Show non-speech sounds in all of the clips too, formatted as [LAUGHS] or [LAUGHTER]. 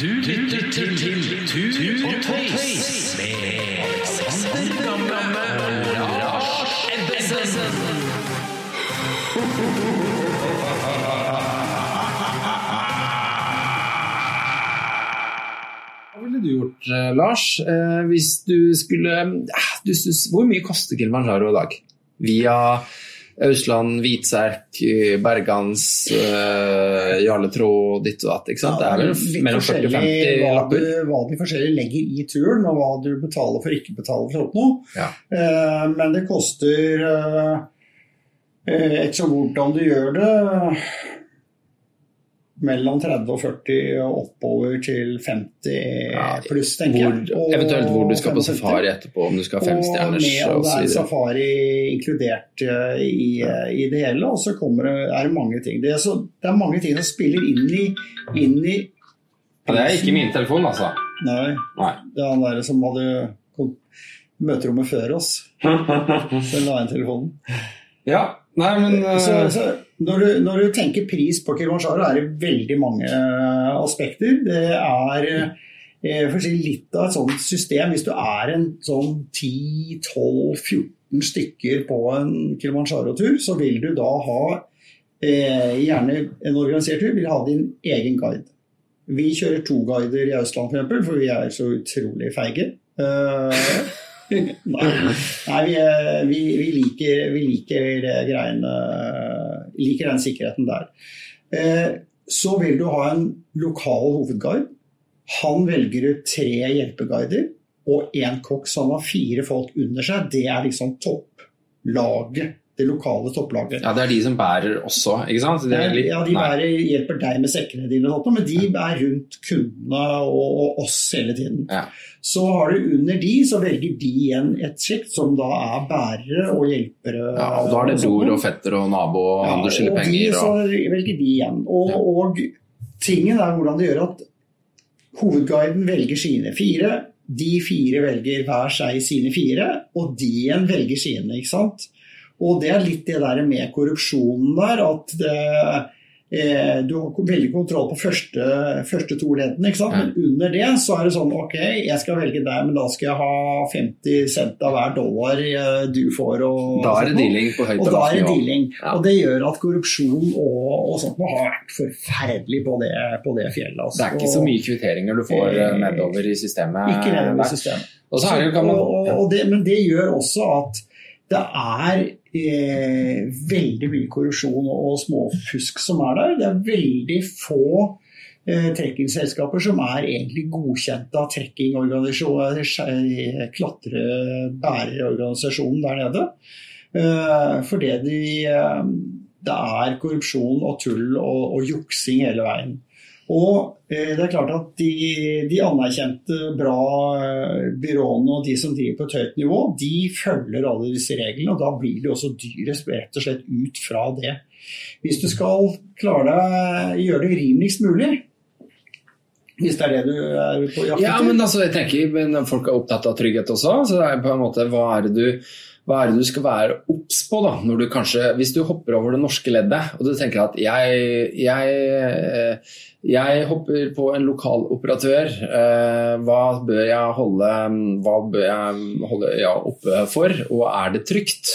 Du lytter til, Tut og Tøys med Sander Gamme og Lars Ebbesen. Hva ville du gjort, eh, Lars, eh, hvis du skulle eh, du, synes- Hvor mye koster Kilimanjaro i dag? Via Ausland, Hvitserk, Bergans, uh, Jarle Traa, ditt og datt. sant? Det er vel mellom 40 og forskjellig 50 hva lapper. du, hva de forskjellige legger i turen, og hva du betaler for ikke betaler for noe. Ja. Uh, men det koster uh, Ikke så hvordan du gjør det mellom 30 og 40 og oppover til 50 pluss, tenker Hvor, jeg. Og eventuelt hvor du skal på safari etterpå, om du skal ha femstjerners Og med om det så er safari inkludert eh, i, eh, i det hele. Og så kommer det, er det mange ting. Det er, så, det er mange ting som spiller inn i, inn i Ja, det er ikke min telefon, altså. Nei, Nei. det er han der som hadde møterommet før oss. [LAUGHS] Så la inn telefonen. Ja, nei, men uh... Så, så når, du, når du tenker pris på Kilimanjaro, er det veldig mange eh, aspekter. Det er eh, for si, litt av et sånt system. Hvis du er en sånn 10-12-14 stykker på en Kilimanjaro-tur, så vil du da ha eh, gjerne en organisert tur, vil ha din egen guide. Vi kjører to guider i Østland f.eks., for vi er så utrolig feige. Eh, [LAUGHS] Nei, Nei vi, er- vi, vi, liker, vi liker greiene liker den sikkerheten der. Eh, så vil du ha en lokal hovedguide. Han velger ut tre hjelpeguider og én kokk, han har fire folk under seg. Det er liksom topplaget. Det lokale topplaget. Ja, det er de som bærer også, ikke sant? Det litt, ja, De bærer, hjelper deg med sekkene dine, og sånt, men de er rundt kundene og, og oss hele tiden. Ja. Så har du under de, så velger de igjen et sjikt som da er bærere og hjelpere. Ja, og da er det bror og fetter og nabo og ja, andre skylder og penger. De, så velger de igjen. Og, Ja. og tingen er hvordan det gjør at hovedguiden velger sine fire, de fire velger hver seg sine fire, og de igjen velger sine. ikke sant? Og det er litt det der med korrupsjonen der, at det, eh, du har veldig kontroll på første, første to leddene? Ja. men under det så er det sånn ok, jeg skal velge deg, men da skal jeg ha 50 cent av hver dollar eh, du får. Og, Da er det dealing på høyt Og da er det dealing. Ja. Og det gjør at korrupsjon og, og sånt har vært forferdelig på det, på det fjellet. Altså. Det er ikke så mye kvitteringer du får eh, nedover i systemet. Ikke nedover i systemet. Og så det kan man, og, og, og det, men det gjør også at det er eh, veldig mye korrupsjon og, småfusk som er der. Det er veldig få eh, trekkingselskaper som er egentlig godkjente av trekkingorganisasjonen, klatrebærerorganisasjonen der nede. Eh, fordi de, eh, det er korrupsjon og tull og, og juksing hele veien. Og eh, det er klart at de, de anerkjente bra eh, byråene og de som driver på et høyt nivå, de følger alle disse reglene, og da blir det også dyrest rett og slett ut fra det. Hvis du skal klare deg gjøre det rimeligst mulig, hvis det er det du er på jakt ja, men altså, jeg tenker, men folk er opptatt av trygghet også, så det er på en måte, hva er det du, hva er det du skal være obs på da, du kanskje, hvis du hopper over det norske leddet, og du tenker at jeg, jeg, eh, jeg hopper på en lokal operatør, eh, hva bør jeg holde, hva holde ja, oppe for, og er det trygt?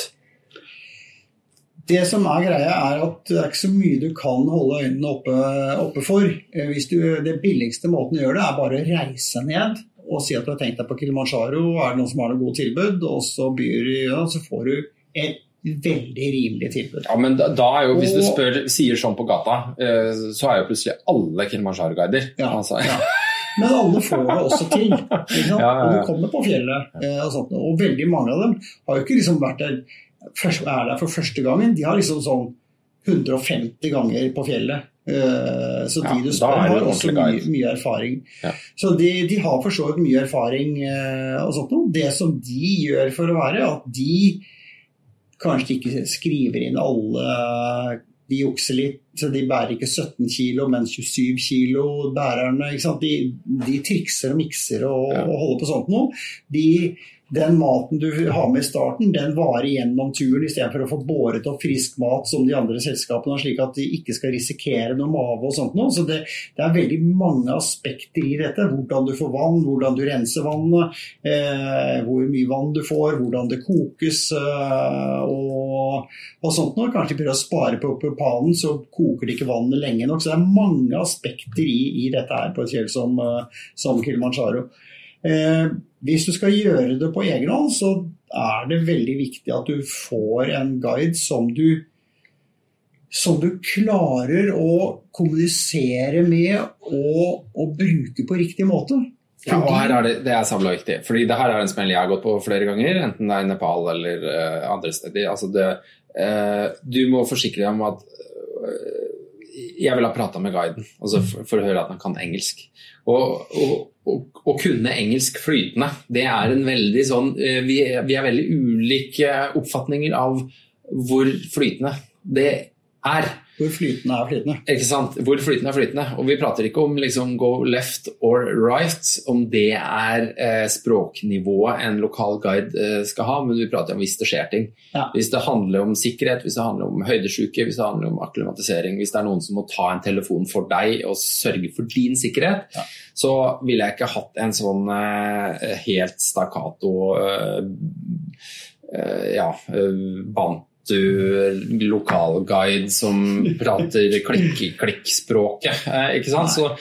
Det som er greia, er at det er ikke så mye du kan holde øynene oppe, oppe for. Eh, du, det billigste måten å gjøre det, er bare å reise ned og si at du har tenkt deg på Kilimanjaro, er det noen som har noe godt tilbud, og så byr ja, så får du et veldig rimelig tilbud. Ja, men da, da er jo, hvis du spør, sier sånn på gata, eh, så er jo plutselig alle Kilimanjaro-guider. Ja, Altså, ja. Men alle får det også til. [LAUGHS] Ja, ja. Og du kommer på fjellet, eh, og, sånt, og veldig mange av dem har jo ikke liksom vært der, er der for første gangen. De har liksom sånn 150 ganger på fjellet. Eh, Så de du spør, har også mye, mye erfaring. Ja. Så de, de har for så vidt mye erfaring eh, og sånt noe. Det som de gjør for å være, at de kanskje ikke skriver inn alle De jukser litt så de bærer ikke 17 kilo, men 27 kilo, bærerne. De, de, trikser og mikser og, ja. og holder på sånt noe. De den maten du har med i starten, den varer gjennom turen istedenfor å få båret opp frisk mat som de andre selskapene, slik at de ikke skal risikere noe mave og sånt noe. Så det, det, er veldig mange aspekter i dette. Hvordan du får vann, hvordan du renser vannet, eh, hvor mye vann du får, hvordan det kokes eh, og, og, sånt noe. Kanskje prøve å spare på propanen, så koker det ikke vannet lenge nok. Så det er mange aspekter i, i dette her på et fjell som, eh, som Kilimanjaro. Eh, hvis du skal gjøre det på egen hånd, så er det veldig viktig at du får en guide som du, som du klarer å kommunisere med og, og bruke på riktig måte. Ja, og her er det, det er sabla viktig. Fordi det her er en smell jeg har gått på flere ganger, enten det er i Nepal eller uh, andre steder. Altså det, uh, du må forsikre deg om at uh, jeg vil ha prata med guiden altså for, for, å høre at han kan engelsk. Og, og, å kunne engelsk flytende, det er en veldig sånn eh, vi, vi er veldig ulike oppfatninger av hvor flytende det er. Hvor flytende er flytende. Ikke sant? Hvor flytende er flytende. Og vi prater ikke om liksom go left or right, om det er eh, språknivået en lokal guide eh, skal ha, men vi prater om hvis det skjer ting. Ja. Hvis det handler om sikkerhet, hvis det handler om høydesjuke, hvis det handler om akklimatisering, hvis det er noen som må ta en telefon for deg og sørge for din sikkerhet, ja. så ville jeg ikke hatt en sånn eh, helt stakkato eh, eh, ja, eh, bant du lokalguide som prater klikk-klikk-språket. Eh, ikke sant? Så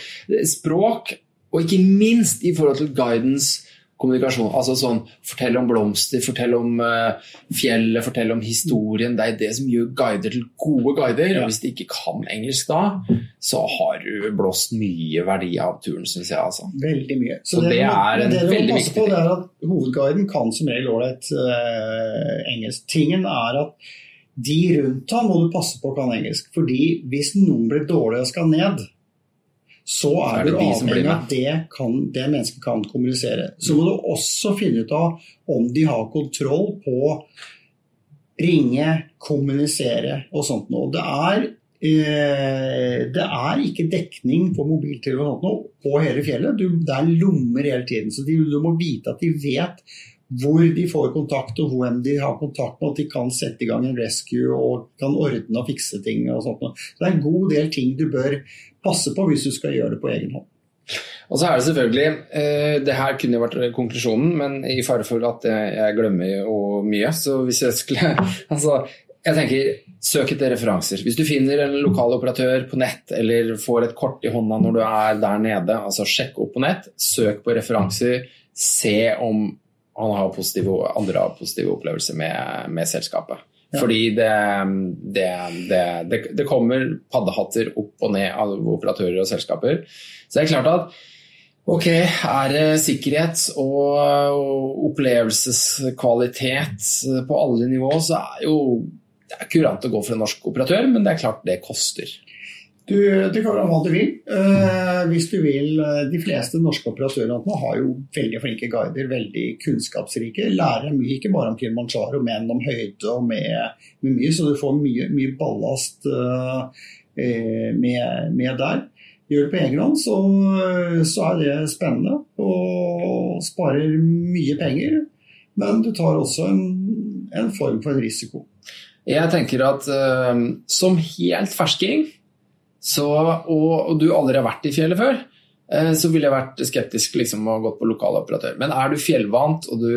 språk, og ikke minst i forhold til guidens kommunikasjon. Altså sånn Fortell om blomster, fortell om uh, fjellet, fortell om historien. Det er det som gjør guider til gode guider. Ja. Hvis de ikke kan engelsk da, så har du blåst mye verdi av turen, syns jeg. Altså. Veldig mye. Så, så det, det, er en det veldig viktig ting. Det er at Hovedguiden kan som regel ålreit uh, engelsk. Tingen er at de rundt ham må du passe på kan engelsk. fordi hvis noen blir dårlig og skal ned, så er, du avhengig av at det, kan, det mennesket kan kommunisere. Så må du også finne ut av om de har kontroll på ringe, kommunisere og sånt noe. Det er, eh, det er ikke dekning på mobiltelefon på hele fjellet. Du, det er lommer hele tiden. Så de, du må vite at de vet hvor de får kontakt og hvem de har kontakt med, at de kan sette i gang en rescue og kan ordne og fikse ting. og sånt. Så Det er en god del ting du bør passe på hvis du skal gjøre det på egen hånd. Og så er det selvfølgelig, eh, det her kunne vært konklusjonen, men i fare for at jeg glemmer jo mye, så hvis jeg skulle [LAUGHS] altså, jeg tenker, Søk etter referanser. Hvis du finner en lokal operatør på nett eller får et kort i hånda når du er der nede, altså sjekk opp på nett, søk på referanser, se om han har positive, andre har positive opplevelser med, med selskapet. Ja. Fordi det, det, det, det, kommer paddehatter opp og ned av operatører og selskaper. Så det er klart at ok, er det sikkerhet og, opplevelseskvalitet på alle nivå, så er jo det er kurant å gå for en norsk operatør, men det er klart det koster. Du, det kan være hva du vil. Uh, hvis du vil. Uh, de fleste norske operatørene har jo veldig flinke guider, veldig kunnskapsrike. Lærer mye, ikke bare om Kilimanjaro, men om høyde og med, med mye. Så du får mye, mye ballast uh, med, med, der. Gjør det på egen hånd, så, så, er det spennende og sparer mye penger. Men du tar også en, en form for en risiko. Jeg tenker at som helt fersking så, og, og, du aldri har vært i fjellet før, eh, så ville jeg vært skeptisk liksom, og gått på lokal operatør. Men er du fjellvant og du,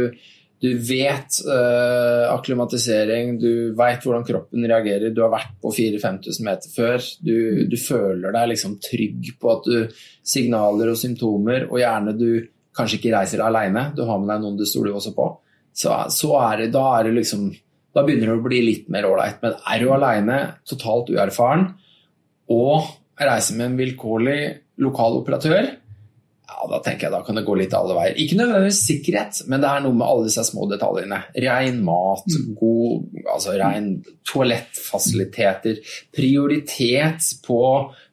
du vet eh, akklimatisering, du vet hvordan kroppen reagerer, du har vært på 4000-5000 meter før, du, du, føler deg liksom trygg på at du signaler og symptomer, og gjerne du kanskje ikke reiser alene, du har med deg noen du stoler også på, så, så er det, da er det liksom da begynner det å bli litt mer ålreit. Men er du alene, totalt uerfaren, og reise med en vilkårlig lokal operatør, ja, da tenker jeg da kan det gå litt alle veier. Ikke nødvendigvis sikkerhet, men det er noe med alle disse små detaljene. Rein mat, mm. god, altså rein toalettfasiliteter. Prioritet på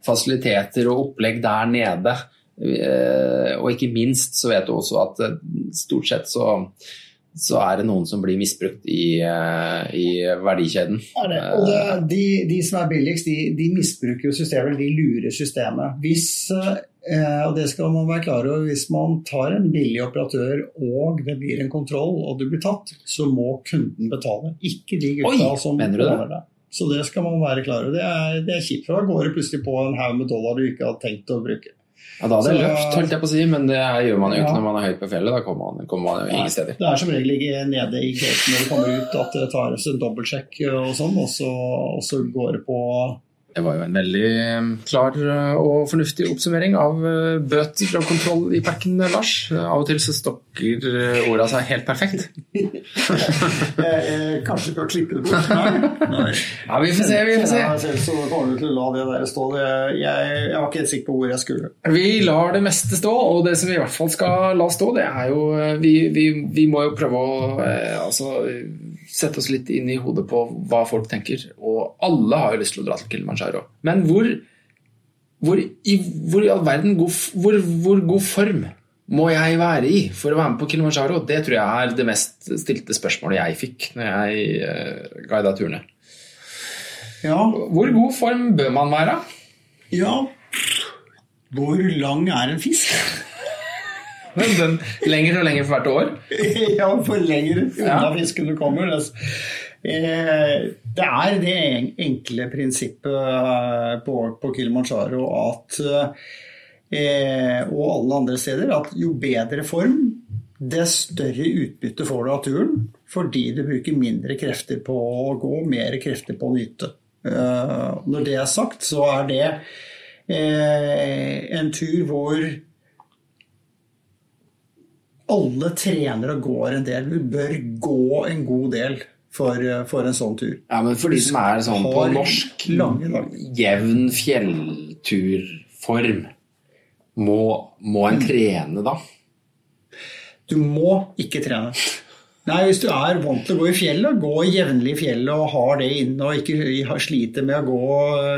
fasiliteter og opplegg der nede. Eh, og ikke minst så vet du også at eh, stort sett så så er det noen som blir misbrukt i, eh, i verdikjeden. Er det. Og det, de, de som er billigst, de, de misbruker jo systemet, de lurer systemet. Hvis, eh, og det skal man være klar over, hvis man tar en billig operatør og det blir en kontroll og du blir tatt, så må kunden betale. Ikke de gutta Oi, som mener det? det. Så det skal man være klar over. Det er, det er kjipt, for da går det plutselig på en haug med dollar du ikke hadde tenkt å bruke. Ja, da hadde jeg løpt, holdt jeg på å si, men det gjør man jo ikke Ja. når man er høyt på fjellet. Da kommer man, kommer man jo ingen steder. Det er som regel ikke nede i gaten når du kommer ut at det tar en dobbeltsjekk og sånn, og så går det på Det var jo en veldig eh, klar eh, og fornuftig oppsummering av eh, bøter og kontroll i packen, Lars. Av og til så stokker orda seg helt perfekt. [LAUGHS] Kanskje du bør klippe det bort? [LAUGHS] Nei. Nei. Ja, vi får se, vi får se. Ja, selv så kommer du til å la det der stå. Jeg, jeg var ikke helt sikker på hvor jeg skulle. Vi lar det meste stå, og det som vi i hvert fall skal la stå, det er jo Vi, vi, vi må jo prøve å altså, sette oss litt inn i hodet på hva folk tenker. Og alle har jo lyst til å dra til Kilimanjaro. Men hvor, hvor, i, hvor i all verden god, hvor, hvor god form må jeg være i for å være med på Kilimanjaro? Det tror jeg er det mest stilte spørsmålet jeg fikk når jeg uh, guida turene. Ja, Hvor god form bør man være? ja. Hvor lang er en fisk? Den lenger og lenger for hvert år. [LAUGHS] ja, for lenger unna Ja. fisken du kommer. dess- Eh, Det er det enkle prinsippet eh, på, på Kilimanjaro at eh, og alle andre steder at jo bedre form, dess større utbytte får du av turen. Fordi du bruker mindre krefter på å gå, mer krefter på å nyte. Eh, Når det er sagt, så er det eh, en tur hvor alle trener og går en del. Du bør gå en god del for, for en sånn tur. Ja, men for de som er sånn på norsk lange jevn fjellturform, må, må en trene da? Du må ikke trene. Nei, Hvis du er vant til å gå i fjellet, gå jevnlig i fjellet og har det inne og ikke har- sliter med å gå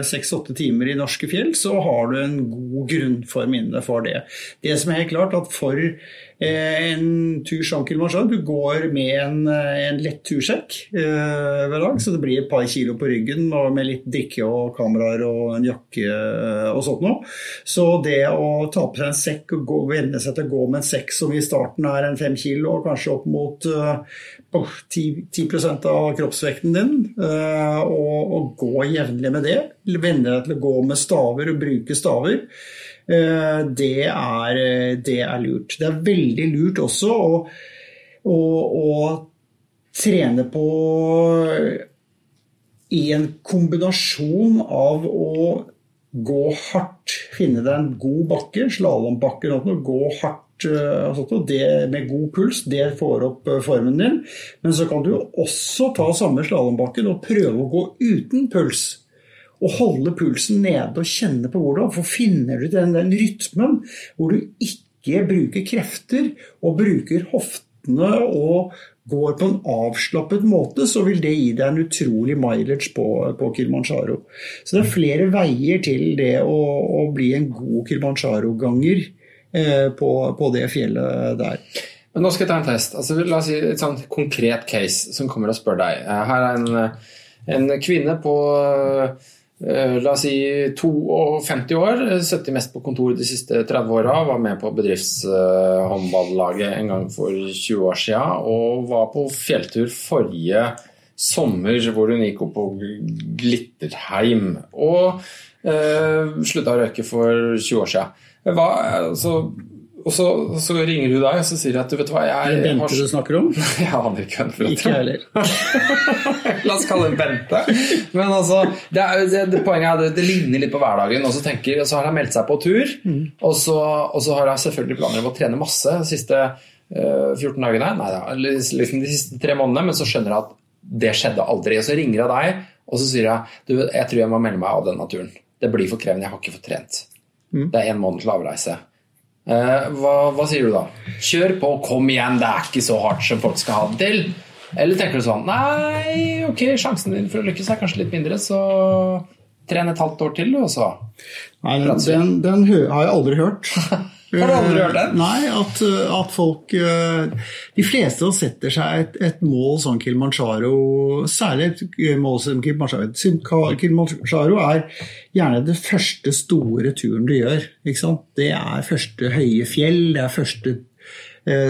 seks-åtte timer i norske fjell, så har du en god grunnform inne for det. Det som er helt klart at for eh, en tur som Kilimanjaro, du går med en, eh, en lett tursekk eh, hver dag, så det blir et par kilo på ryggen og med litt drikke og kameraer og en jakke eh, og sånt noe. Så det å ta på seg en sekk og gå, venne seg til å gå med en sekk som i starten er en fem kilo, og kanskje opp mot åh, 10, 10 av kroppsvekten din, uh, og, og gå jevnlig med det. Venne deg til å gå med staver og bruke staver. Uh, Det er, det er lurt. Det er veldig lurt også å, å, å trene på i en kombinasjon av å gå hardt, finne deg en god bakke, slalåmbakke, gå hardt og og det med god puls, det får opp eh, formen din. Men så kan du også ta samme slalåmbakken og prøve å gå uten puls. Og holde pulsen nede og kjenne på hvordan. For finner du den, den rytmen hvor du ikke bruker krefter og bruker hoftene og går på en avslappet måte, så vil det gi deg en utrolig mileage på, på Kilimanjaro. Så det er flere veier til det å, å bli en god Kilimanjaro-ganger eh, på, på det fjellet der. Men nå skal jeg ta en test. Altså, la oss si et sånn konkret case som kommer og spør deg. Eh, Her er en, eh, en kvinne på eh, la oss si 52 år, eh, sittet mest på kontor de siste 30 åra, var med på bedriftshåndballaget en gang for 20 år siden, og var på fjelltur forrige sommer hvor hun gikk opp på Glitterheim. Og eh, slutta å røyke for 20 år siden. Hva, altså, og så, så ringer du deg og så sier jeg at du vet hva, jeg, det har du snakker om? [LAUGHS] Jeg aner ikke hvem det Ikke heller. [LAUGHS] La oss kalle henne Bente. Men altså, det, er, det, det poenget er at det, det ligner litt på hverdagen. Og så, tenker, og så har hun meldt seg på tur, og, så, og så har hun selvfølgelig planer om å trene masse de siste uh, 14 dagene. Nei da, liksom de siste tre månedene, men så skjønner hun at det skjedde aldri. Og så ringer hun deg, og så sier hun du, jeg tror jeg må melde meg av denne turen. Det blir for krevende, jeg har ikke fått trent. Det er en måneds avreise. Eh, hva, hva sier du da? Kjør på, kom igjen, det er ikke så hardt som folk skal ha det til. Eller tenker du sånn Nei, ok, sjansen din for å lykkes er kanskje litt mindre, så tren et halvt år til, og så Nei, den, den, den har jeg aldri hørt. [LAUGHS] Har du aldri hørt den? Nei, at, at folk eh, De fleste setter seg et, et mål som Kilimanjaro, særlig et mål som Kilimanjaro. Kilimanjaro er gjerne det første store turen du gjør. Det er første høye fjell, det er første eh,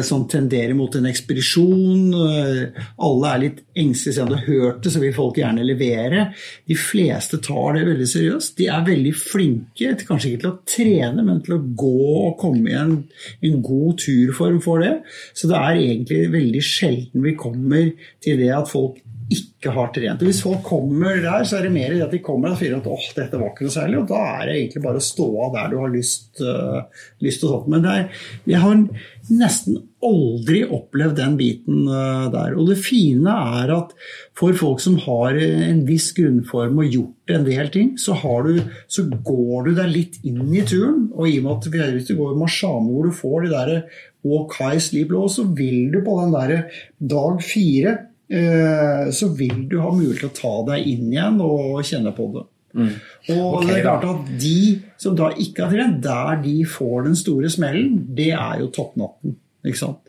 som tenderer mot en ekspedisjon. Eh, Alle er litt engstelige, Selv om du har hørt det, så vil folk gjerne levere. De fleste tar det veldig seriøst. De er veldig flinke, kanskje ikke til å trene, men til å gå og komme i en, en god turform for det. Så det er egentlig veldig sjelden vi kommer til det at folk ikke har trent. Og Hvis folk kommer der, så er det mer i at de kommer og sier at åh, dette var ikke noe særlig. Og da er det egentlig bare å stå av der du har lyst, uh, lyst til sånt. Men er, jeg har nesten aldri opplevd den biten uh, der. Og det fine er at for folk som har en viss grunnform og gjort en del ting, så, har du, så går du deg litt inn i turen. Og i og med at hvis du går i Mashame hvor du får de der walk high, sleep low, så vil du på den der dag fire så vil du ha mulighet til å ta deg inn igjen og kjenne på det. Og okay, det er klart at De som da ikke har trent, der de får den store smellen, det er jo toppnatten. ikke sant?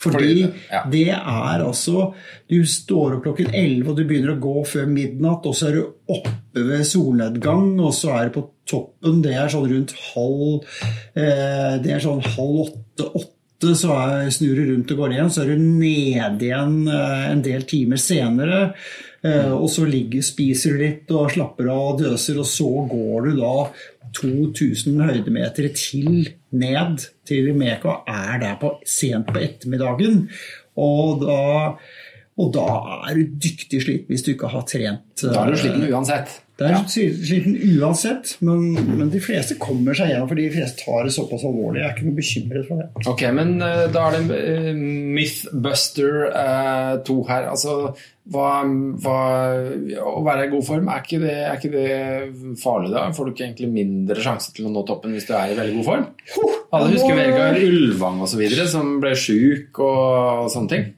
Fordi Fordi- det er altså Du står opp klokken 11 og du begynner å gå før midnatt, og så er du oppe ved solnedgang, og så er du på toppen. Det er sånn rundt halv eh, Det er sånn halv åtte-åtte. Så er, snur du rundt og går igjen, så er du nede igjen eh, en del timer senere. Eh, og så ligger, spiser du litt og slapper av og døser, og så går du da 2000 høydemeter til ned til Meka og er der på, sent på ettermiddagen. Og da, og da er du dyktig sliten hvis du ikke har trent. Da er du eh, sliten uansett. Det er sliten uansett, men, men de fleste kommer seg gjennom, for de fleste tar det såpass alvorlig. Jeg er ikke noe bekymret for det. Ok, men uh, da er det uh, Mythbuster 2 her. Altså, hva, hva, å være i god form, er ikke, det, er ikke det farlig da? Får du ikke egentlig mindre sjanse til å nå toppen hvis du er i veldig god form? Alle husker Vegard Ulvang osv. som ble sjuk og sånne ting.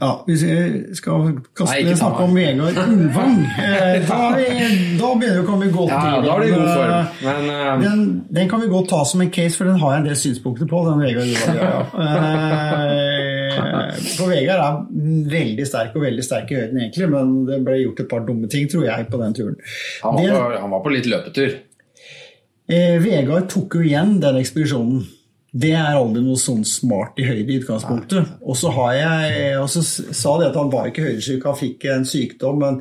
Ja, Hvis jeg skal kaste Nei, snakke om Vegard Ulvang, [LAUGHS] eh, da, da begynner vi å komme godt Ja, i da er i god form. eh, Men uh... Den, den kan vi godt ta som en case, for den har jeg en del synspunkter på. den Vegard Ulvang, ja, ja. Eh, For Vegard er veldig sterk og veldig sterk i høyden, egentlig, men det ble gjort et par dumme ting, tror jeg, på den turen. han, var Det- på, han var på litt løpetur. Eh, Vegard tok jo igjen den ekspedisjonen. Det er aldri noe sånn smart i høyde i utgangspunktet. Og så har jeg og så sa de at han var ikke høydesyk, han fikk en sykdom. Men,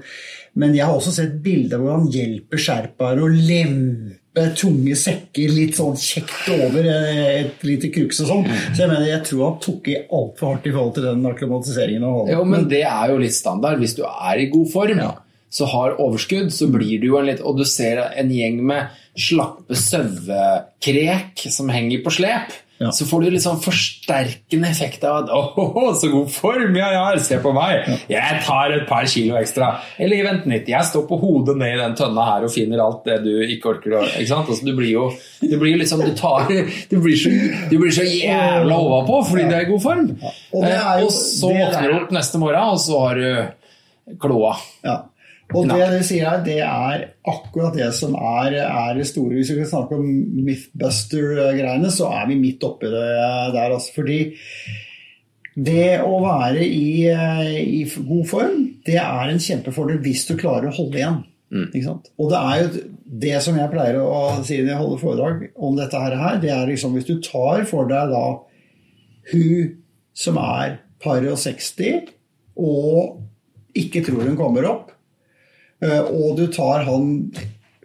men jeg har også sett bilder hvor han hjelper sherpaer å lempe tunge sekker litt sånn kjekt over eh, et lite kruks og sånn. Så jeg mener, jeg tror han tok i altfor hardt i forhold til den akklimatiseringen. Jo, men det er jo litt standard. Hvis du er i god form, så har overskudd, så blir du jo en litt Og du ser en gjeng med slappe sauekrek som henger på slep. Ja. Så får du litt sånn forsterkende effekt av at 'Å, så god form jeg har! Se på meg! Jeg tar et par kilo ekstra.' Eller vent litt, jeg står på hodet ned i den tønna her og finner alt det du ikke orker å ikke sant? Altså, du blir jo du blir liksom Du tar Du blir så, du blir så jævla overpå fordi du er i god form. Og det er Eh, jo- og så våkner du opp neste morgen, og så har du kloa. Ja. Og det du sier her, det er akkurat det som er, er det store. Hvis vi skal snakke om Mythbuster-greiene, så er vi midt oppi det der. Altså, fordi det å være i, eh, i god form, det er en kjempefordel hvis du klarer å holde igjen. Ikke sant? Og det er jo det som jeg pleier å si når jeg holder foredrag om dette her, det er liksom hvis du tar for deg da hun som er par og 60 og ikke tror hun kommer opp, og du tar han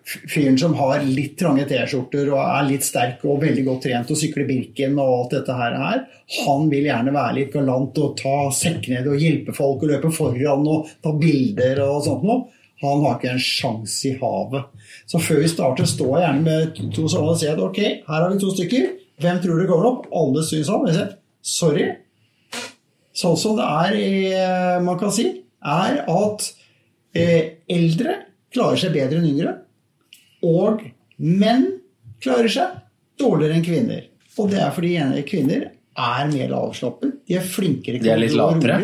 fyren som har litt trange T-skjorter og er litt sterk og veldig godt trent og sykler Birken og alt dette her, han vil gjerne være litt galant og ta sekk ned og hjelpe folk og løpe foran og ta bilder og sånt noe. Han har ikke en sjanse i havet. Så før vi starter, står jeg gjerne med to sånne og sier at ok, her har vi to stykker. Hvem tror du kommer opp? Alle syns han. Jeg sier, Sorry. Sånn som det er, i, man kan si, er at eh, eldre klarer seg bedre enn yngre. Og menn klarer seg dårligere enn kvinner. Og det er fordi kvinner er mer avslappet. De er flinkere De er litt latere.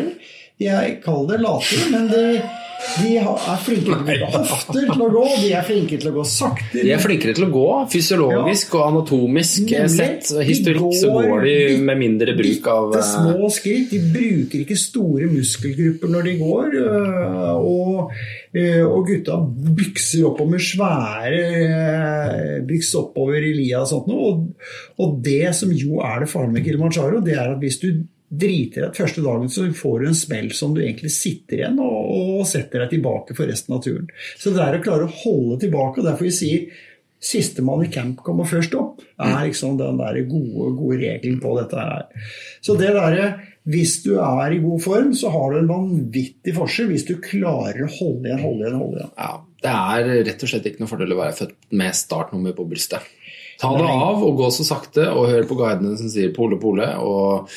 De er, kall det latere, men de, De er flinkere til å gå hofter til å gå, de er flinkere til å gå saktere. De er flinkere til å gå, fysiologisk og anatomisk Nemlig. sett. historisk så går de med mindre bruk av eh, små skritt. De bruker ikke store muskelgrupper når de går. øh, Og, og gutta bykser oppover svære byks oppover i lia og sånt noe. Og, og det som jo er det farlige med Kilimanjaro, det er at hvis du driter deg første dagen, så får du en smell som du egentlig sitter igjen og, og setter deg tilbake for resten av turen. Så det er å klare å holde tilbake, og derfor vi sier Sistemann i camp kommer først opp, er liksom den der gode, gode regelen på dette her. Så det derre Hvis du er i god form, så har du en vanvittig forskjell hvis du klarer å holde igjen, holde igjen, holde igjen. Ja, det er rett og slett ikke noe fordel å være født med startnummer på brystet. Ta det av og gå så sakte, og hør på guidene som sier pole, pole. og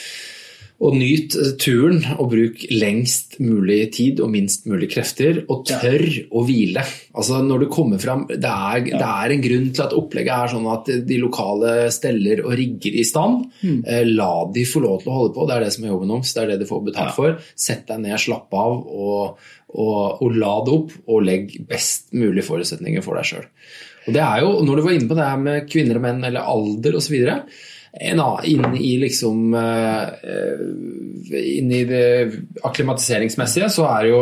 og nyt eh, turen og bruk lengst mulig tid og minst mulig krefter. Og tør å hvile. Altså når du kommer fram, det er, det er en grunn til at opplegget er sånn at de lokale steller og rigger i stand. Eh, La de få lov til å holde på, det er det som er jobben deres. Det er det de får betalt for. Sett deg ned, slapp av og, og, og la det opp. Og legg best mulig forutsetninger for deg sjøl. Og det er jo, Når du var inne på det her med kvinner og menn eller alder osv. Inn i liksom Inn i det akklimatiseringsmessige så er jo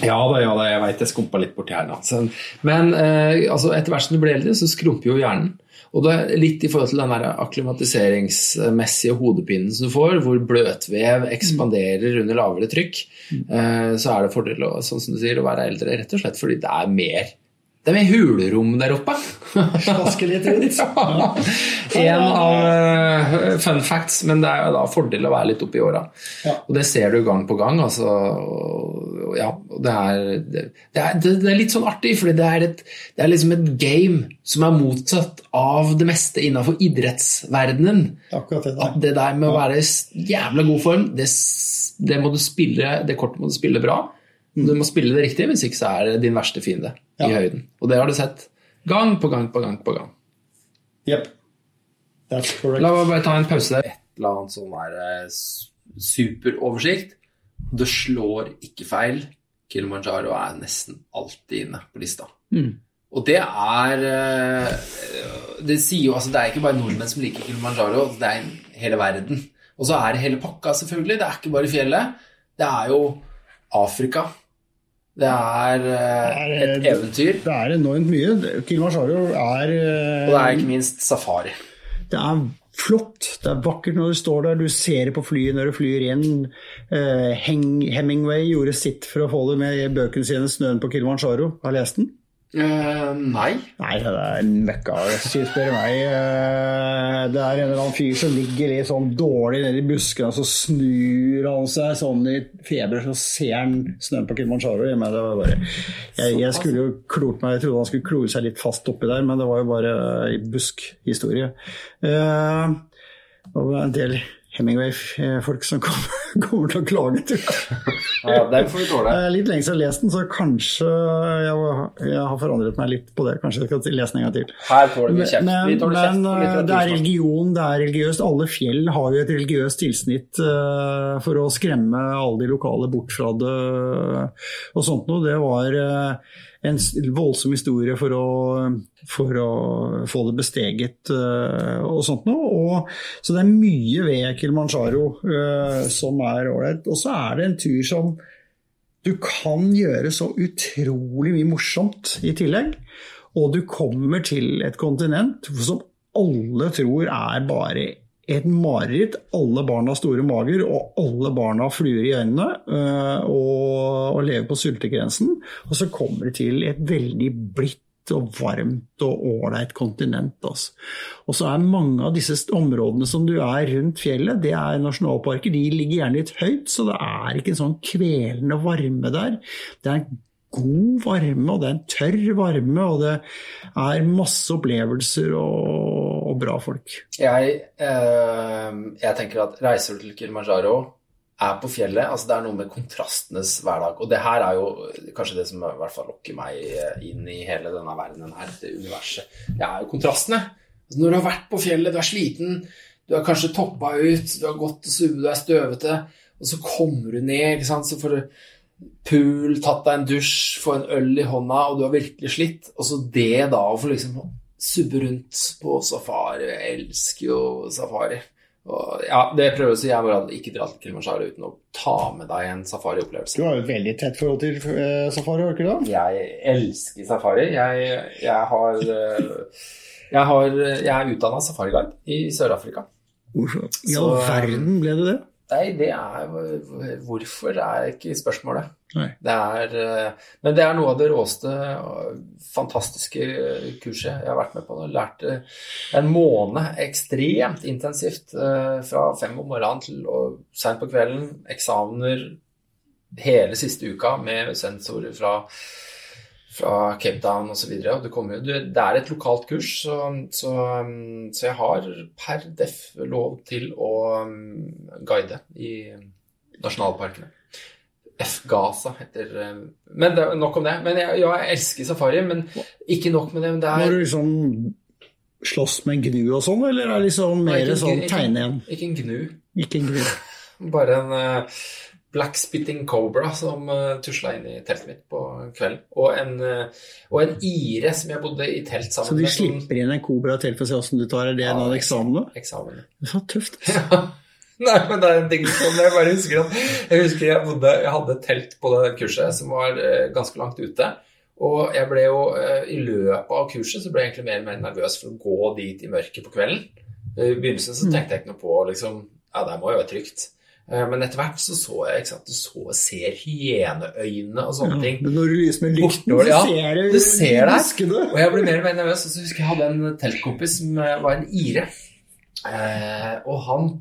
ja da, ja da, jeg veit jeg skumpa litt borti her nå. Men eh, altså, etter hvert som du blir eldre, så skrumper jo hjernen. Og det er litt i forhold til den der akklimatiseringsmessige hodepinen som du får, hvor bløtvev ekspanderer under lavere trykk, eh, så er det fordel å, sånn som du sier, å være eldre, rett og slett fordi det er mer det er mer hulerom der oppe. Slaske litt rundt. [LAUGHS] Ja. En av eh, fun facts, men det er jo da fordel å være litt oppi åra. Ja. Og det ser du gang på gang. Altså, ja, det, er, det, er, det er litt sånn artig, for det, er et- det er liksom et game som er motsatt av det meste innenfor idrettsverdenen. Akkurat det At det der med å være i jævla god form, det, det, må du spille, det kortet må du spille bra. Du må spille det riktig, hvis ikke så er det din verste fiende i høyden. Og det har du sett gang på gang på gang på gang. Yep. That's correct. La meg bare ta en pause der. Et eller annet sånn der eh, superoversikt. Det slår ikke feil. Kilimanjaro er nesten alltid inne på lista. Og det er eh, Det sier jo altså Det er ikke bare nordmenn som liker Kilimanjaro, det er hele verden. Og så er det hele pakka, selvfølgelig. Det er ikke bare fjellet. Det er jo Afrika. Det er eh, et eventyr. Det er enormt mye. Kilimanjaro er eh, Og det er ikke minst safari. Det er flott, det er vakkert når du står der, du ser det på flyet når du flyr inn. Eh, Hemingway gjorde sitt for å få det med i bøkene sine 'Snøen på Kilimanjaro'. Har lest den? Eh, nei. Nei, det er møkka, spør meg. Uh, Det er en eller annen fyr som ligger litt sånn dårlig nede i buskene, og så snur han seg sånn i feber, så ser han snøen på Kilimanjaro. Jeg, mener, det var bare, jeg, jeg skulle jo klort meg, jeg trodde han skulle klore seg litt fast oppi der, men det var jo bare eh, buskhistorie. Uh, Det var en del Hemingway-folk som kommer, [LAUGHS] kommer til å klage, til. [LAUGHS] Ja, den får vi tåle. Eh, Litt lenge siden jeg har lest den, så kanskje jeg, jeg har forandret meg litt på det. Kanskje jeg skal lese den en gang til. Her får du kjeft. Men, kjeft men eh, det er religion, det er religiøst. Alle fjell har jo et religiøst tilsnitt uh, for å skremme alle de lokale bort fra det og sånt noe. Det var eh, en voldsom historie for å, for å få det besteget eh, og sånt noe. Og, så det er mye ved Kilimanjaro eh, som er ålreit. Og så er det en tur som du kan gjøre så utrolig mye morsomt i tillegg. Og du kommer til et kontinent som alle tror er bare et mareritt. Alle barna har store mager, og alle barna har fluer i øynene øh, og, og lever på sultegrensen. Og så kommer det til et veldig blidt og varmt og ålreit kontinent. Altså. Og så er mange av disse områdene som du er rundt fjellet, det er nasjonalparker. De ligger gjerne litt høyt, så det er ikke en sånn kvelende varme der. Det er en god varme, og det er en tørr varme, og det er masse opplevelser og, og bra folk. Jeg, eh, jeg tenker at reiser du til Kilimanjaro, er på fjellet altså Det er noe med kontrastenes hverdag. Og det her er jo kanskje det som i hvert fall lokker meg inn i hele denne verdenen her, det universet. Det er jo kontrastene. Altså, når du har vært på fjellet, du er sliten, du har kanskje toppa ut, du har gått og suvet, du er støvete, og så kommer du ned, ikke sant. Så får du pool, tatt deg en dusj, få en øl i hånda, og du har virkelig slitt. Og så det da å få liksom subbe rundt på safari. Jeg elsker jo safari. Og ja, det prøver å si, jeg bare ikke dra til Kilimanjaro uten å ta med deg en safariopplevelse. Du har jo et veldig tett forhold til uh, safari, har du ikke det? Jeg elsker safari. Jeg, jeg har uh, Jeg, har, jeg er utdanna safariguide i Sør-Afrika. Hvorfor i all verden ble du det? Nei, det er Hvorfor er ikke spørsmålet. Nei. Det er, eh, men det er noe av det råeste, fantastiske kurset jeg har vært med på. Jeg lærte en måned ekstremt intensivt eh, fra fem om morgenen til seint på kvelden. Eksamener hele siste uka med sensorer fra, fra Cape Town osv. Det er et lokalt kurs, så, så, så jeg har per def lov til å um, guide i nasjonalparkene. F-Gaza heter eh, Men det nok om det. Men jeg, ja, jeg elsker safari, men ikke nok med det. Men det er Når du liksom slåss med en gnu og sånn, eller er det liksom mer sånn tegne igjen? ikke en gnu. Ikke en gnu. [LAUGHS] Bare en uh, black spitting cobra som uh, tusla inn i teltet mitt på kvelden. Og en, uh, og en ire som jeg bodde i telt sammen med. Så du slipper inn en kobra til for å se åssen du tar? det det en av eksamene? eksamen. Så tøft. [LAUGHS] Nei, men det er en ting som Jeg bare husker at jeg husker jeg, bodde, jeg hadde et telt på det kurset som var uh, ganske langt ute. Og jeg ble jo, uh, i løpet av kurset så ble jeg egentlig mer og mer nervøs for å gå dit i mørket på kvelden. I begynnelsen så tenkte jeg ikke noe på liksom, ja, der må jo være trygt. Eh, Men etter hvert så så jeg ikke sant, du så, ser hyeneøyne og sånne ting. Men når du lyser med lykten, så ja. ser du Du ser deg. Og jeg ble mer og mer nervøs. Og så husker jeg jeg hadde en teltkompis som eh, var en ire. Eh, og han,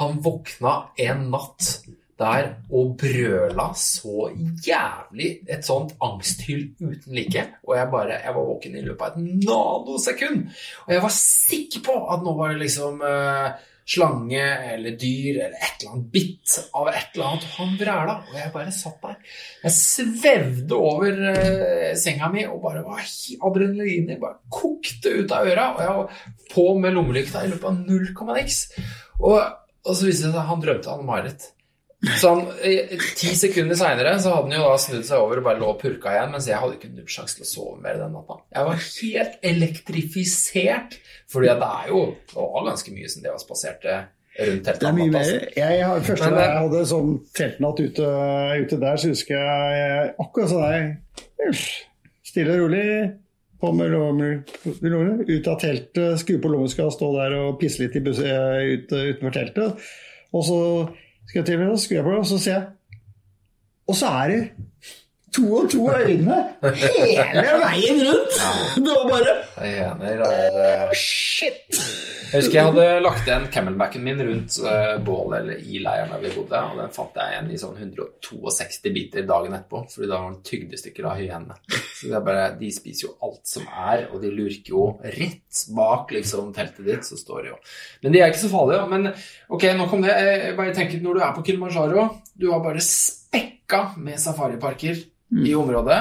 han våkna en natt der og brøla så jævlig et sånt angsthyll uten like. Og jeg bare, jeg var våken i løpet av et nanosekund. Og jeg var sikker på at nå var det liksom eh, slange eller dyr eller et eller annet bitt av et eller annet. Han vræla, og jeg bare satt der. Jeg svevde over eh, senga mi og bare var adrenalinet bare kokte ut av øra. Og jeg var på med lommelykta i løpet av null komma niks. Og, og så viste det seg at han drømte han mareritt. Så han, eh, Ti sekunder seinere hadde han jo da snudd seg over og bare lå og purka igjen, mens jeg hadde ikke nubbsjanse til å sove mer den natta. Jeg var helt elektrifisert, fordi det er jo det var ganske mye som det var spaserte rundt teltet. Det er mye mer. Jeg, Jeg første gang jeg hadde sånn teltnatt ute, ute der, så husker jeg akkurat sånn der Stille og rolig. På med lommer, ut av teltet, skru på lommeskap, stå der og pisse litt i bus, eh, ut, utenfor teltet. Og så skal jeg til og skrur jeg på det, og så ser jeg Og så er det to og to øyne hele veien rundt! Det var bare Shit! Jeg husker jeg hadde lagt igjen camelbacken min rundt uh, bålet eller i leiren der vi bodde, og den fant jeg igjen i sånn 162 biter dagen etterpå, fordi da var den tygdestykker av hyenene. Så det er bare, De spiser jo alt som er, og de lurker jo rett bak liksom teltet ditt, så står de jo. Men de er ikke så farlige. Men ok, nok om det. Jeg bare tenker, Når du er på Kilimanjaro, du har bare spekka med safariparker i området.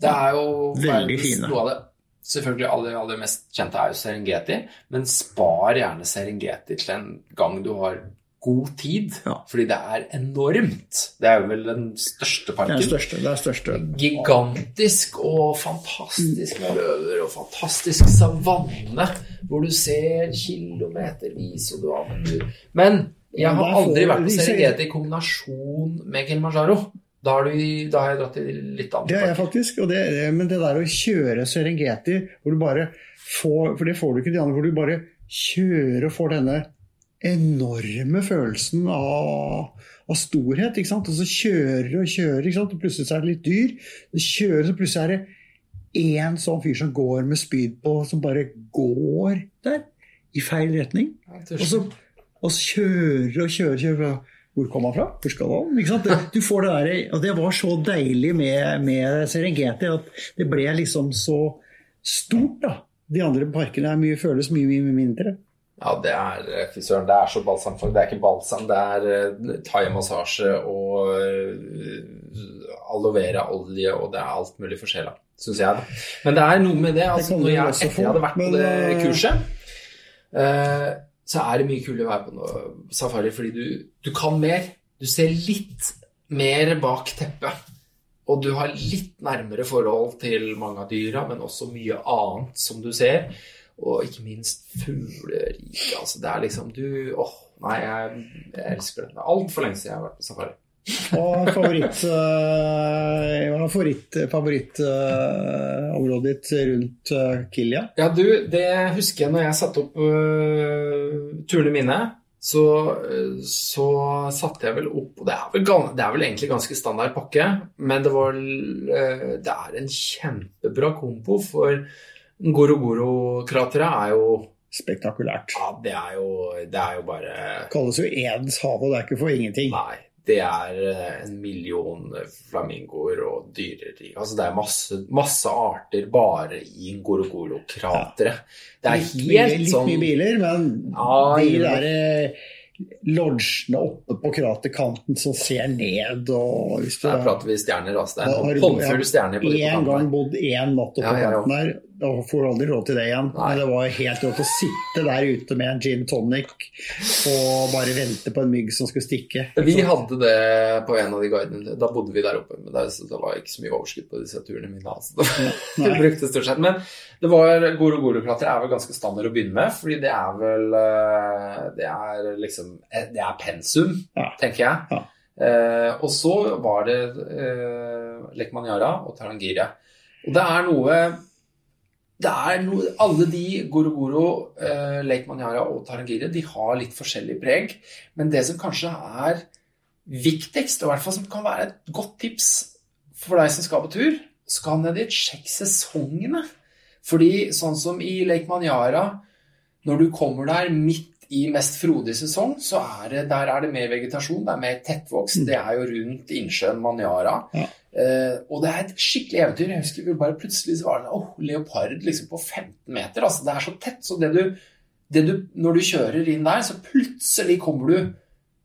Det er jo Veldig verdens- fine. noe av det Selvfølgelig aller, aller mest kjente er jo Serengeti, men spar gjerne Serengeti til en gang du har god tid, Ja. fordi det er enormt. Det er jo vel den største Det er parken. største. Det er største. Gigantisk og fantastisk med løver og fantastisk savanne, hvor du ser kilometervis og du har Men jeg har aldri vært på Serengeti i kombinasjon med Kilimanjaro. Da har, du, da har jeg dratt i litt annet. Det har jeg faktisk. Det, men det der å kjøre Serengeti, hvor du bare får For det får du ikke de andre, hvor du bare kjører og får denne enorme følelsen av, av storhet. Og så kjører og kjører, ikke og plutselig er det litt dyr. Så kjører, så plutselig er det én sånn fyr som går med spyd på, som bare går der i feil retning. Og så, og så kjører og kjører, kjører. Hvor kom han fra? Hvor skal han? Ikke sant? Du får det der, og det var så deilig med, med Serengeti at det ble liksom så stort. da. De andre parkene er mye, føles mye, mye mindre. Ja, det er eh, fy søren, det er så balsam for Det er ikke balsam, det er uh, thaimassasje og uh, aloe vera-olje og det er alt mulig forskjellig, syns jeg. da. Men det er noe med det. altså det når jeg, Etter jeg hadde vært på det eh, kurset, eh, så er det mye kulere å være på noe safari fordi du, du kan mer. Du ser litt mer bak teppet. og du har litt nærmere forhold til mange av dyra, men også mye annet som du ser. Og ikke minst fugleriket. Altså, det er liksom du Åh, nei, jeg, jeg elsker det. Det er altfor lenge siden jeg har vært på safari. Og favoritt, uh, er favoritt, favorittområdet ditt rundt uh, Kilja? Ja, du, det husker jeg når jeg satte opp uh, turene mine. Så, så satte jeg vel opp Og det er vel, det er vel egentlig ganske standard pakke, men det var Det er en kjempebra kompo, for Gorogoro-krateret er jo Spektakulært. Ja, det er jo, det er jo bare Kalles jo Edens hav, og det er ikke for ingenting. Nei, det er eh, en million flamingoer og dyreriker. Altså det er masse, masse arter bare i Ngorogoro-krateret. Det er Litt mye, helt litt sånn mye biler, men Ja, de der eh, lodgene oppe på kraterkanten som ser ned og Der prater vi stjerner, altså. Det er en håndfull stjerner på de en gang bodd én natt oppe på kanten der, da får aldri råd til det igjen. Nei. Men det var helt rått å sitte der ute med en gin tonic og bare vente på en mygg som skulle stikke. Vi hadde det på en av de guidene. Da bodde vi der oppe. Men det, så det var ikke så mye overskudd på disse turene mine. Altså. [LAUGHS] Vi brukte stort sett. Men det var Goro-Goro-klatre er vel ganske standard å begynne med. Fordi det er vel eh, Det er liksom eh, Det er pensum, Ja. tenker jeg. Ja. Eh, og så var det eh, Lekmanjara og Tarangiria. Og det er noe det er noe, Alle de Goro-Goro, eh, Lake Manjara og Tarangire de har litt forskjellig preg. Men det som kanskje er viktigst, og i hvert fall som kan være et godt tips for deg som skal på tur, skal ned dit, sjekk sesongene. Fordi sånn som i Lake Manjara, når du kommer der midt i mest frodig sesong, så er det, der er det mer vegetasjon, det er mer tettvokst. Det er jo rundt innsjøen Manjara. Ja. Eh, og det er et skikkelig eventyr. Jeg husker vi bare plutselig så var det oh, leopard liksom på 15 meter. Altså, det er så tett. Så det du, det du, når du kjører inn der, så plutselig kommer du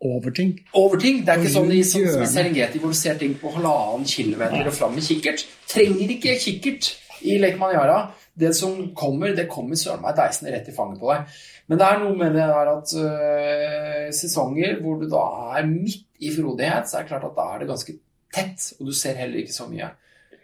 Over ting. over ting. Det er ikke sånn i, sånn. Serengeti hvor du ser ting på halvannen kilometer og fram med kikkert. Trenger ikke kikkert i Lake Manyara. Det som kommer, det kommer søren meg deisende rett i fanget på deg. Men det er noe med det der at uh, sesonger hvor du da er midt i frodighet, så er det klart at da er det ganske tett, og du ser heller ikke så mye.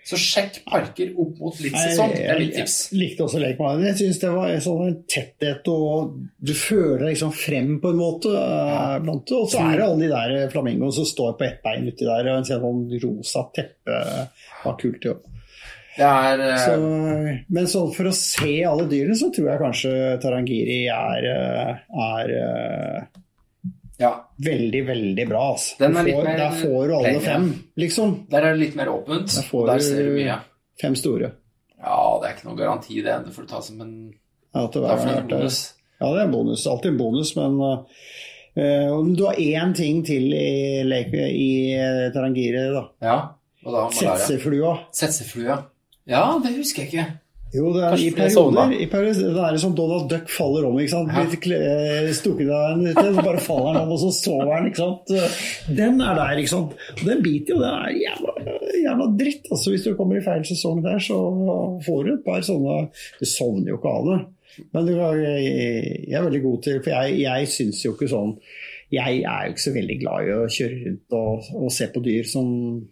Så sjekk parker opp mot litt sesong. Det er mitt tips. Jeg likte også Lake Mine. Jeg syns det var en sånn tetthet, og du føler deg liksom frem på en måte. eh, blant det. Og så er det alle de der flamingoene som står på ett bein uti der, og en sånn rosa teppe. var kult, jo. Det er øh, Så, men så for å se alle dyrene, så tror jeg kanskje Tarangiri er, eh, er eh, Ja, veldig, veldig bra. Altså. Er får, mer der får du alle fem, liksom. der er det litt mer åpent. Der får Der du- ser du mye. Fem store. Ja, det er ikke noe garanti det. Det får du ta som en Ja, hver får en bonus. Ja, det er en bonus. Alltid en bonus, men uh, om du har én ting til i, leke- i eh, Tarangire, da. Ja, og da. Setseflua. Setseflua. Ja, det husker jeg ikke. Jo, det er, Kanskje i perioder, i perioder det er som Donald Duck faller om. ikke sant? Kle- eh, Stukket av en så bare faller han om, og så sover han. ikke sant? Den er der, ikke sant. Og den biter jo, det er jævla, jævla dritt. altså Hvis du kommer i feil sesong der, så får du et par sånne Du sovner jo ikke av det. Men jeg er veldig god til For jeg, jeg syns jo ikke sånn Jeg er jo ikke så veldig glad i å kjøre rundt og, og se på dyr som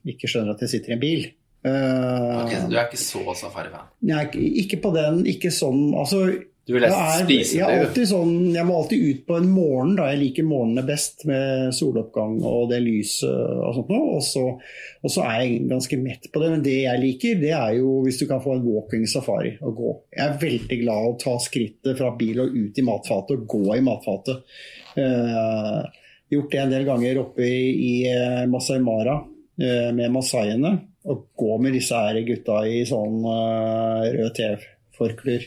ikke skjønner at jeg sitter i en bil. Eh, Ok, så Du er ikke så safari-fan? Nei, ikke- på den, ikke sånn altså, Du vil helst spise det, du. sånn, jeg må alltid ut på en morgen, da. Jeg liker morgenene best med soloppgang og det lyset og sånt noe. Og så, er jeg ganske mett på det. Men det jeg liker, det er jo hvis du kan få en walking safari og gå. Jeg er veldig glad i å ta skrittet fra bil og ut i matfatet og gå i matfatet. Uh, gjort det en del ganger oppe i, i eh, Masai Mara uh, med masaiene. Og gå med disse her gutta i sånn uh, rød TV-forklær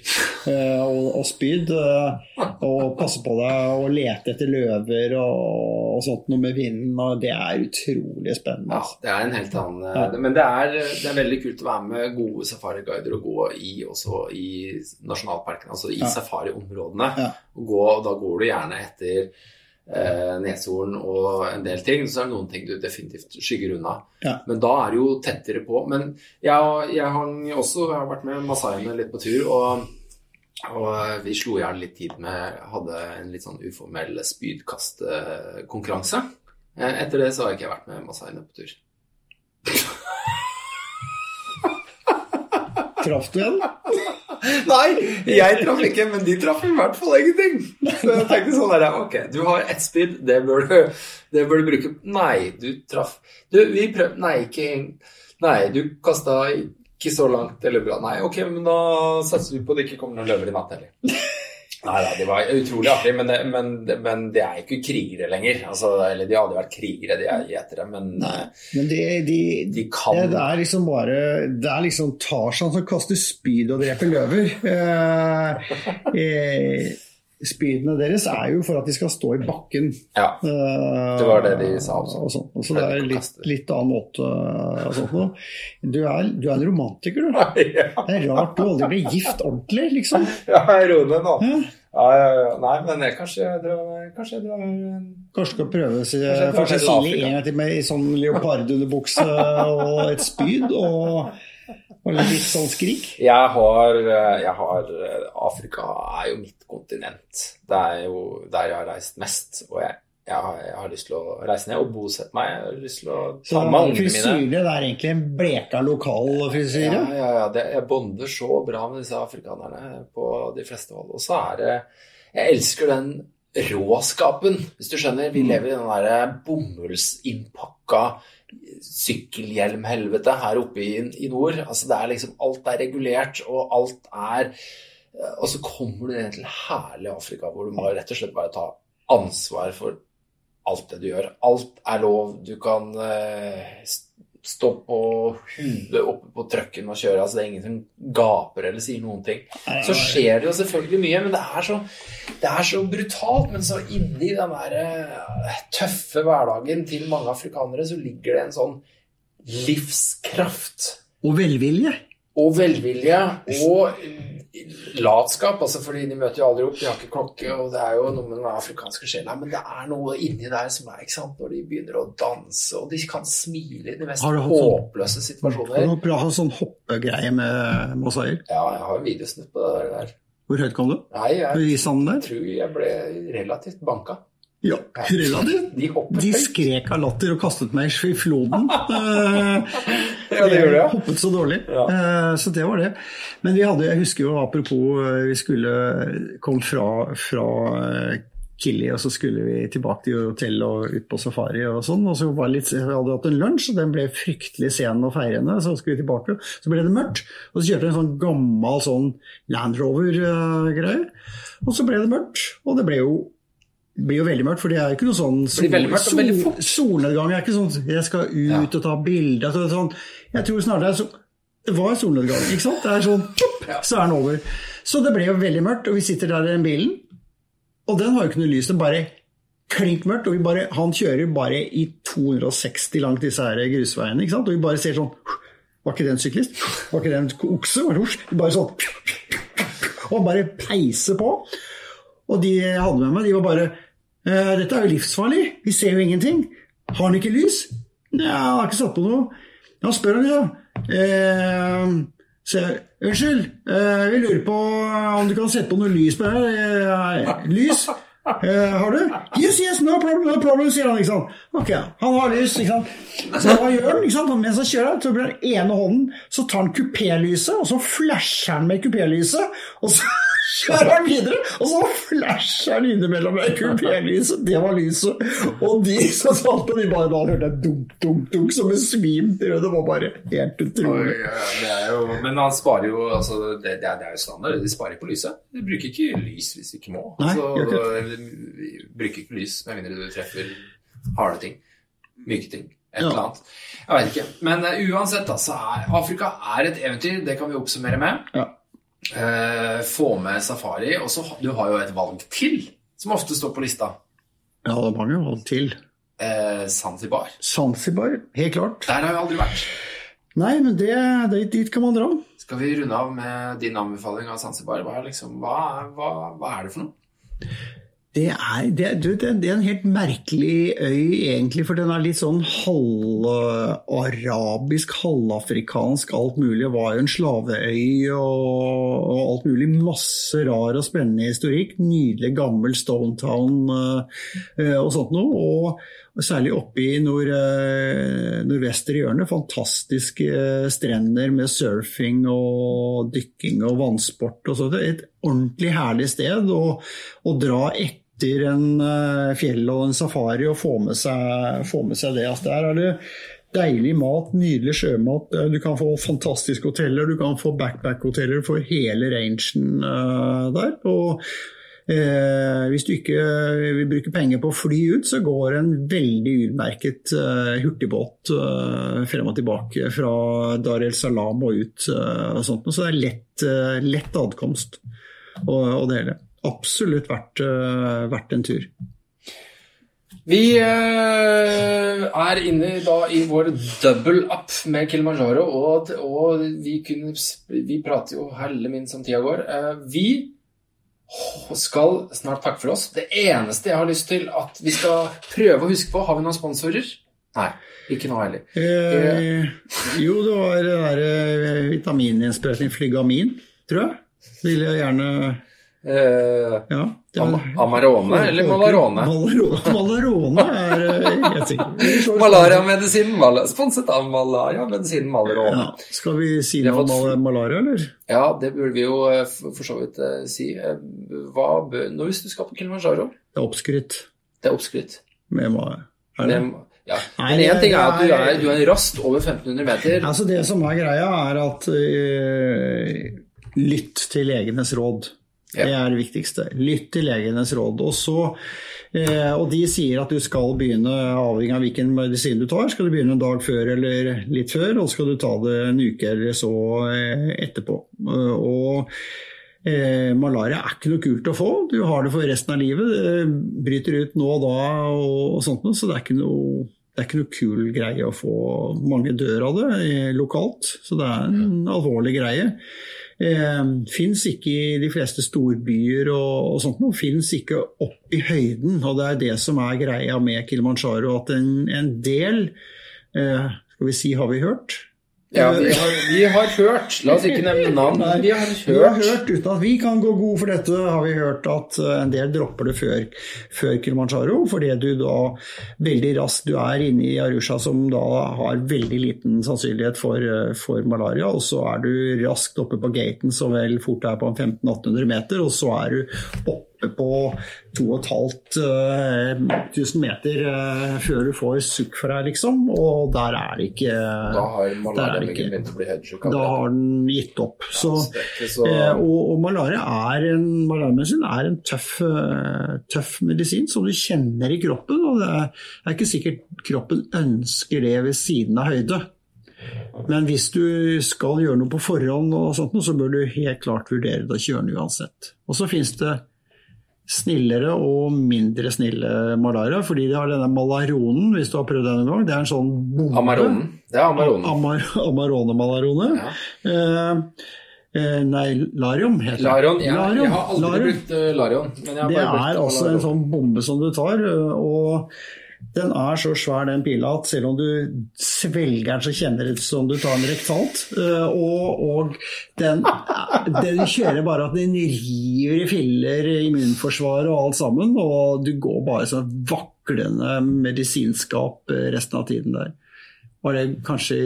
uh, og, og spyd. Uh, og passe på deg og lete etter løver og, og sånt noe med vinden. Og det er utrolig spennende. Ja, altså. det er en helt annen Ja. Men det er, det er veldig kult å være med gode safariguider og gå i også i nasjonalparkene, altså i Ja. safariområdene. Og gå, da går du gjerne etter eh, neshorn og en del ting. Så er det noen ting du definitivt skygger unna. Ja. Men da er det jo tettere på. Men jeg, jeg, hang også, jeg har vært med masaiene litt på tur. og og vi slo i hjel litt tid med Hadde en litt sånn uformell spydkastkonkurranse. Eh, Etter det så har jeg ikke vært med masaiene på tur. Traff du en? [LAUGHS] Nei, jeg traff ikke, men de traff i hvert fall ingenting. Så jeg tenkte sånn der, ok, du har ett speed, det bør du, det bør du bruke. Nei, du traff Du, vi prøvde Nei, ikke Nei, du kasta ikke så langt eller bra. Nei, ok, men da satser vi på at det ikke kommer noen løver i natt heller. Nei da, de var utrolig artige, men, men, men de er ikke krigere lenger. Altså, eller de hadde vært krigere, de er gjetere, men Men de, de, de kan det, det er liksom bare Det er liksom Tarzan som kaster spyd og dreper løver. Eh, [LAUGHS] eh, spydene deres er jo for at de skal stå i bakken. Ja. Eh, Det var det de sa også. Og sånn. Og så det er litt, litt annen måte og sånt noe. Du er, du er en romantiker, du. [LAUGHS] ja. Det er rart du aldri ble gift ordentlig, liksom. [LAUGHS] Ja, jeg deg nå. Ja. Ja, ja, ja. Nei, men jeg, kanskje jeg drar Kanskje jeg drar Kanskje skal prøve å si- for Cecilie en gang til med i sånn leopardunderbukse og et spyd og, og litt sånn skrik. Jeg har, jeg har Afrika er jo mitt kontinent. Det er jo der jeg har reist mest. Og jeg, jeg, har, jeg har lyst til å reise ned og bosette meg. Jeg har lyst til å ta med ungene mine. frisyre det er egentlig en bleka lokal frisyre. Ja, ja, ja. Det, jeg bonder så bra med disse afrikanerne på de fleste hold. Og så er det Jeg elsker den råskapen, hvis du skjønner. Vi lever i den derre bomullsinnpakka sykkelhjelmhelvete her oppe i, i nord. Altså det er liksom Alt er regulert, og alt er Og så kommer du ned til herlig Afrika, hvor du må rett og slett bare ta ansvar for alt det du gjør. Alt er lov. Du kan eh, stå på huet oppe på trucken og kjøre. altså Det er ingen som gaper eller sier noen ting. Så skjer det jo selvfølgelig mye, men det er så, det er så brutalt. Men så inni den der eh, tøffe hverdagen til mange afrikanere så ligger det en sånn livskraft Og velvilje. Og velvilje og latskap. altså fordi De møter jo aldri opp, de har ikke klokke, og det er jo noe med den afrikanske sjela. Men det er noe inni der som er ikke sant, når de begynner å danse, og de kan smile i de mest Har du hatt sånn- håpløse situasjoner. Og bra sånn hoppegreie med Mosaier. Ja, jeg har jo videosnutt på det der. Hvor høyt kom du? Nei, jeg jeg tror jeg ble relativt banka. Ja, relativt. De De skrek av latter og kastet meg i floden. [LAUGHS] Eh, Ja, det gjorde. Jeg hoppet så dårlig. Ja. Eh, Så det var det. Men vi hadde, jeg husker jo apropos eh, Vi skulle kom fra, fra Kili, og så skulle vi tilbake til hotellet og ut på safari og sånn. Og så var litt, vi hadde hatt en lunsj, og den ble fryktelig sen og feirende. Så skulle vi tilbake, så ble det mørkt. Og så kjørte vi en sånn gammel sånn Land Rover-greie. Og så ble det mørkt. Og det ble jo blir jo veldig mørkt, for det er jo ikke noe sånn sol, mørkt sol, solnedgang. er ikke sånn jeg skal ut Ja. og ta bilder. Altså, sånn, jeg tror snart det er så Det var solnedgang, ikke sant? Det er sånn, pop, så er den over. Så det ble jo veldig mørkt, og vi sitter der i den bilen, og den har jo ikke noe lys. Det er bare klink mørkt, og vi bare, han kjører bare i 260 langt disse her grusveiene, ikke sant? Og vi bare ser sånn Var ikke det en syklist? Var ikke det en okse? Var det bare sånn Og bare peiser på. Og de jeg hadde med meg, de var bare «Eh, Dette er jo livsfarlig. Vi ser jo ingenting. Har han ikke lys? Nei, han har ikke satt på noe. Da spør han, ja. Eh, så Unnskyld, eh, vi lurer på om du kan sette på noe lys på her. Eh, lys? Har du? Yes, yes, no problem, no problem, sier han. ikke sant? Ok, han har lys. ikke sant? Så hva gjør han? ikke sant? Mens han kjører, så blir den ene hånden, så tar han kupélyset, og så flasher han med kupélyset, og så kjører han videre, og så flasher han innimellom med kupélyset. Det var lyset. Og de som satt på, de bare da hørte jeg dunk, dunk, dunk, som besvimte. Det var bare helt utrolig. Jo, men han sparer jo altså, det, det, er, det jo standard. De sparer på lyset. De bruker ikke lys hvis de ikke må. Altså, de bruker ikke lys med mindre du treffer harde ting. Myke ting. Et Ja. eller annet. Jeg vet ikke. Men eh, uansett, altså. Afrika er et eventyr. Det kan vi oppsummere med. Ja. Eh, få med safari. Og så du har jo et valg til, som ofte står på lista. Ja, det er mange valg til. Eh, Zanzibar. Zanzibar, helt klart. Der har jeg aldri vært. Nei, men det, det, dit kan man dra. Skal vi runde av med din anbefaling av Zanzibar? Hva liksom, hva, hva, hva er det for noe? Det er, det, det, er en helt merkelig øy, egentlig, for den er litt sånn halvarabisk, halvafrikansk, alt mulig. Det var jo en slaveøy og, og, alt mulig. Masse rar og spennende historikk. Nydelig gammel Stonetown uh, og sånt noe. Og, særlig oppe i nord, uh, nordvester i hjørnet, fantastiske strender med surfing og dykking og vannsport og sånt. Et ordentlig herlig sted å dra etter etter en uh, fjell og en safari og få med seg, få med seg det. Altså, der er det deilig mat, nydelig sjømat. Du kan få fantastiske hoteller, du kan få backpack-hoteller for hele rangen uh, der. Og Eh, hvis du ikke vil bruke penger på å fly ut, så går en veldig utmerket hurtigbåt frem og tilbake fra Dar el Salam og ut. og sånt. Så det er lett, lett adkomst og, og det hele absolutt verdt, uh, verdt en tur. Vi uh, er inne da i vår double up med Kilimanjaro, og, og vi, kunne, vi, prater jo helle min som tida går. Uh, vi skal snart takke for oss. Det eneste jeg har lyst til at vi skal prøve å huske på Har vi noen sponsorer? Nei, ikke noe heller. Eh, jo, det var det der vitamininnsprøytning flygamin, tror jeg. Vil jeg gjerne Eh, ja, Am Amarone eller Malarone? Malarone er eh, helt sikkert. [LAUGHS] Malariamedisinen mal sponset av Malariamedisinen Malarone. Ja, skal vi si noe om malaria, eller? Ja, det burde vi jo eh, for så vidt uh, si. Hva bør Nå hvis du skal på Kilimanjaro? Det er oppskrytt. Det er oppskrytt. Med hva? Er det? Med, ja. Men én ting er at du er, du er rast over 1500 meter. Altså Det som er greia, er at uh, lytt til legenes råd. Det er det viktigste. Lytt til legenes råd. Og, så, eh, og de sier at du skal begynne, avhengig av hvilken medisin du tar, skal du begynne en dag før eller litt før, og så skal du ta det en uke eller så eh, etterpå. Eh, og eh, malaria er ikke noe kult å få. Du har det for resten av livet. Det bryter ut nå og da og, og sånt så det er ikke noe det er ikke noe kul greie å få. Mange dør av det eh, lokalt, så det er en alvorlig greie eh, fins ikke i de fleste storbyer og, og sånt noe. Fins ikke opp i høyden. Og det er det som er greia med Kilimanjaro, at en, en del eh, Skal vi si har vi hørt? Ja, vi har, vi har, hørt, la oss ikke nevne navn, Nei, vi har hørt. Vi har hørt, Uten at vi kan gå god for dette, har vi hørt at eh, en del dropper det før, før Kilimanjaro, fordi du da veldig raskt Du er inne i Arusha som da har veldig liten sannsynlighet for, eh, for malaria, og så er du raskt oppe på gaten så vel fort det er på 1500-1800 meter, og så er du oppe på 2500 uh, meter uh, før du får sukk fra deg, liksom. Og der er det ikke Da har malariamyggen begynt å bli headshuk? Da har den gitt opp. Så, så... Uh, og, og, malaria er en, malariamedisin er en tøff, eh, tøff, medisin som du kjenner i kroppen. Og det er ikke sikkert kroppen ønsker det ved siden av høyde. Men hvis du skal gjøre noe på forhånd, og sånt, så bør du helt klart vurdere det å kjøre den uansett. Og så finnes det snillere og mindre snille malaria, fordi de har denne malaronen, hvis du har prøvd den en gang. Det er en sånn bombe. Amaronen. Det er amaronen. Amar Amarone-malarone. Ja. Eh, eh, nei, Larion heter. Larion, ja. Larion. Jeg har aldri Larion. brukt uh, Larion. det er altså en sånn bombe som du tar. Eh, og den er så svær, den pila, at selv om du svelger den, så kjenner det ut som du tar en rektalt. Eh, og, og den, den, kjører bare at den river i filler immunforsvaret og alt sammen. Og du går bare sånn vaklende medisinskap resten av tiden der. Var det kanskje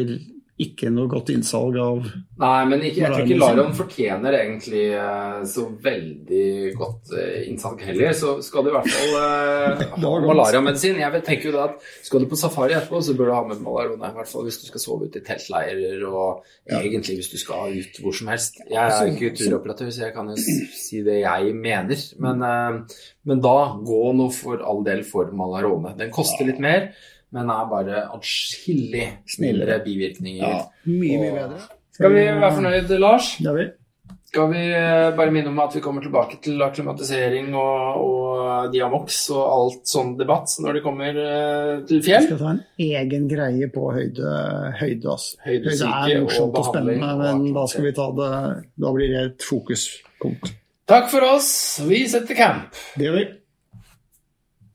ikke noe godt innsalg av Nei, men ikke, jeg tror ikke Larion fortjener egentlig uh, så veldig godt uh, innsalg heller. Så skal du i hvert fall uh, [LAUGHS] ha malariamedisin. Jeg tenker jo da at skal du på safari etterpå, så bør du ha med malarone. I hvert fall hvis du skal sove ute i teltleirer og ja. egentlig hvis du skal ut hvor som helst. Jeg er ikke turoperatør, så jeg kan jo si det jeg mener. Men, men da gå nå for all del for malarone. Den koster litt mer men er bare atskillig snillere bivirkninger. Ja, mye, mye bedre. Skal vi være fornøyd, Lars? Ja, vi. Skal vi eh, bare minne om at vi kommer tilbake til akklimatisering og, og Diamox og alt sånn debatt når det kommer uh, til fjell? Vi skal ta en egen greie på høyde. Høyde, altså. høyde er morsomt og, og spennende, men da skal vi ta det Da blir det et fokuspunkt. Takk for oss. Vi setter camp. Det gjør vi.